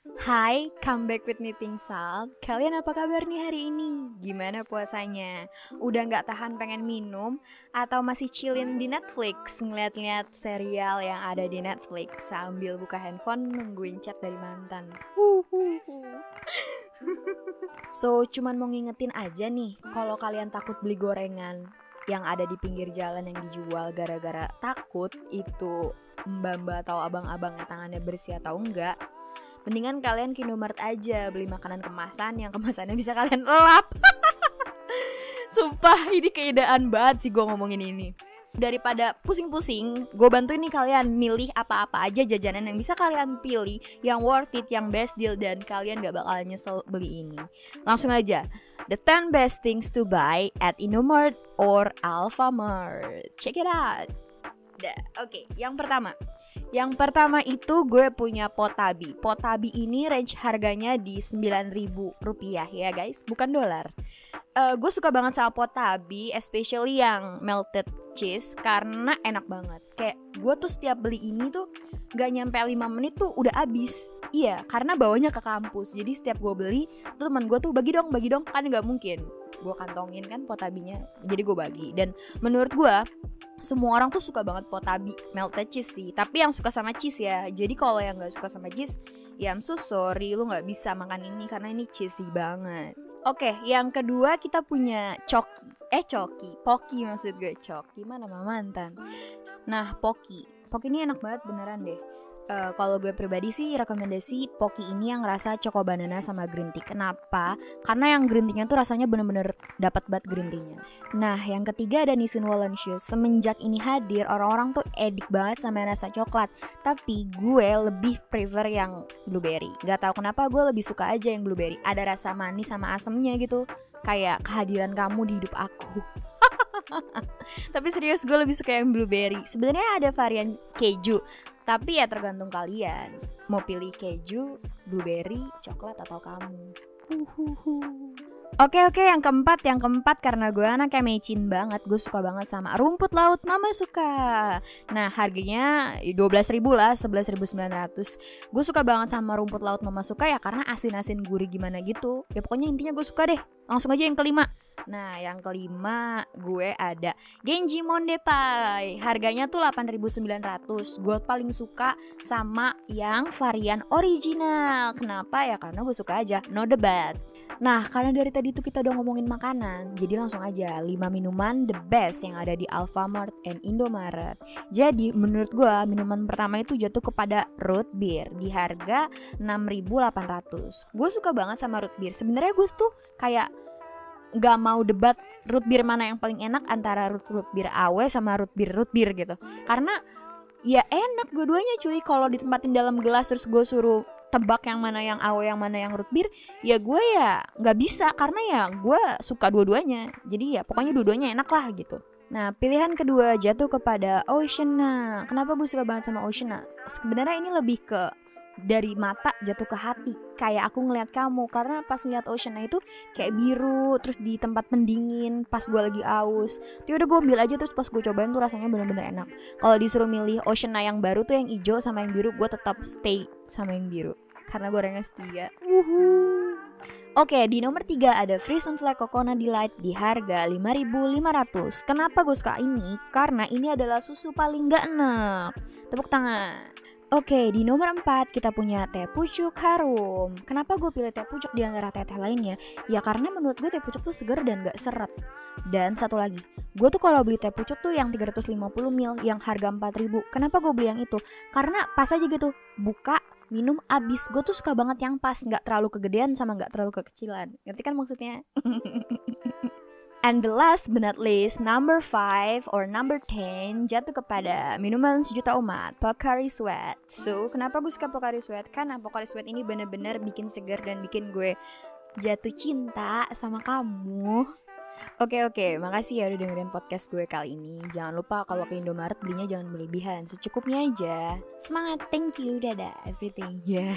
Hai, come back with me Pink. Kalian apa kabar nih hari ini? Gimana puasanya? Udah nggak tahan pengen minum? Atau masih chillin di Netflix ngeliat-liat serial yang ada di Netflix sambil buka handphone nungguin chat dari mantan? so, cuman mau ngingetin aja nih, kalau kalian takut beli gorengan yang ada di pinggir jalan yang dijual gara-gara takut itu mbak-mbak atau abang-abangnya tangannya bersih atau enggak, mendingan kalian ke Indomaret aja beli makanan kemasan yang kemasannya bisa kalian lap sumpah ini keidaan banget sih gue ngomongin ini daripada pusing-pusing, gue bantuin nih kalian milih apa-apa aja jajanan yang bisa kalian pilih, yang worth it, yang best deal, dan kalian gak bakal nyesel beli ini. Langsung aja, the 10 best things to buy at Indomart or Alfamart. Check it out. Oke, okay, yang pertama, yang pertama itu gue punya Potabi. Potabi ini range harganya di 9000 rupiah ya guys, bukan dolar. Uh, gue suka banget sama Potabi, especially yang melted cheese karena enak banget. Kayak gue tuh setiap beli ini tuh gak nyampe 5 menit tuh udah habis. Iya, karena bawanya ke kampus. Jadi setiap gue beli, tuh teman gue tuh bagi dong, bagi dong, kan nggak mungkin. Gue kantongin kan potabinya, jadi gue bagi. Dan menurut gue semua orang tuh suka banget potabi melted cheese sih tapi yang suka sama cheese ya jadi kalau yang nggak suka sama cheese ya I'm so sorry lu nggak bisa makan ini karena ini cheesy banget Oke, okay, yang kedua kita punya coki. Eh coki, poki maksud gue coki. Mana mama mantan? Nah, poki. Poki ini enak banget beneran deh uh, kalau gue pribadi sih rekomendasi Poki ini yang rasa choco banana sama green tea. Kenapa? Karena yang green tea-nya tuh rasanya bener-bener dapat banget green tea-nya. Nah, yang ketiga ada Nissin Shoes. Semenjak ini hadir, orang-orang tuh edik banget sama rasa coklat. Tapi gue lebih prefer yang blueberry. Gak tau kenapa gue lebih suka aja yang blueberry. Ada rasa manis sama asemnya gitu. Kayak kehadiran kamu di hidup aku. Tapi serius gue lebih suka yang blueberry. Sebenarnya ada varian keju, tapi ya tergantung kalian. Mau pilih keju, blueberry, coklat atau kamu. Oke oke yang keempat yang keempat karena gue anaknya mecin banget gue suka banget sama rumput laut mama suka. Nah harganya 12 ribu lah 11 ribu 900 gue suka banget sama rumput laut mama suka ya karena asin asin gurih gimana gitu. Ya pokoknya intinya gue suka deh langsung aja yang kelima Nah, yang kelima gue ada Genji Monde Pai. Harganya tuh 8.900. Gue paling suka sama yang varian original. Kenapa ya? Karena gue suka aja, no debat. Nah, karena dari tadi tuh kita udah ngomongin makanan, jadi langsung aja 5 minuman the best yang ada di Alfamart and Indomaret. Jadi, menurut gue minuman pertama itu jatuh kepada root beer di harga 6.800. Gue suka banget sama root beer. Sebenarnya gue tuh kayak nggak mau debat root beer mana yang paling enak antara root root beer awe sama root beer root beer gitu. Karena ya enak dua-duanya cuy. Kalau ditempatin dalam gelas terus gue suruh tebak yang mana yang awe yang mana yang root beer ya gue ya nggak bisa. Karena ya gue suka dua-duanya. Jadi ya pokoknya dua-duanya enak lah gitu. Nah, pilihan kedua jatuh kepada Oceana. Kenapa gue suka banget sama Oceana? Sebenarnya ini lebih ke dari mata jatuh ke hati kayak aku ngeliat kamu karena pas ngeliat Oceana itu kayak biru terus di tempat pendingin pas gue lagi aus tuh udah gue ambil aja terus pas gue cobain tuh rasanya bener-bener enak kalau disuruh milih Oceana yang baru tuh yang hijau sama yang biru gue tetap stay sama yang biru karena gue orangnya setia Oke, di nomor 3 ada Frozen Flag Coconut Delight di harga 5.500. Kenapa gue suka ini? Karena ini adalah susu paling gak enak. Tepuk tangan. Oke, di nomor 4 kita punya teh pucuk harum. Kenapa gue pilih teh pucuk di antara teh-teh lainnya? Ya karena menurut gue teh pucuk tuh seger dan gak seret. Dan satu lagi, gue tuh kalau beli teh pucuk tuh yang 350 mil yang harga 4000. Kenapa gue beli yang itu? Karena pas aja gitu, buka, minum abis. Gue tuh suka banget yang pas, gak terlalu kegedean sama gak terlalu kekecilan. Ngerti kan maksudnya? And the last but not least, number 5 or number 10 jatuh kepada minuman sejuta umat, Pocari Sweat. So, kenapa gue suka Pocari Sweat? Karena Pocari Sweat ini bener-bener bikin segar dan bikin gue jatuh cinta sama kamu. Oke oke, makasih ya udah dengerin podcast gue kali ini. Jangan lupa kalau ke Indomaret belinya jangan berlebihan, secukupnya aja. Semangat, thank you, dadah, everything. Yeah.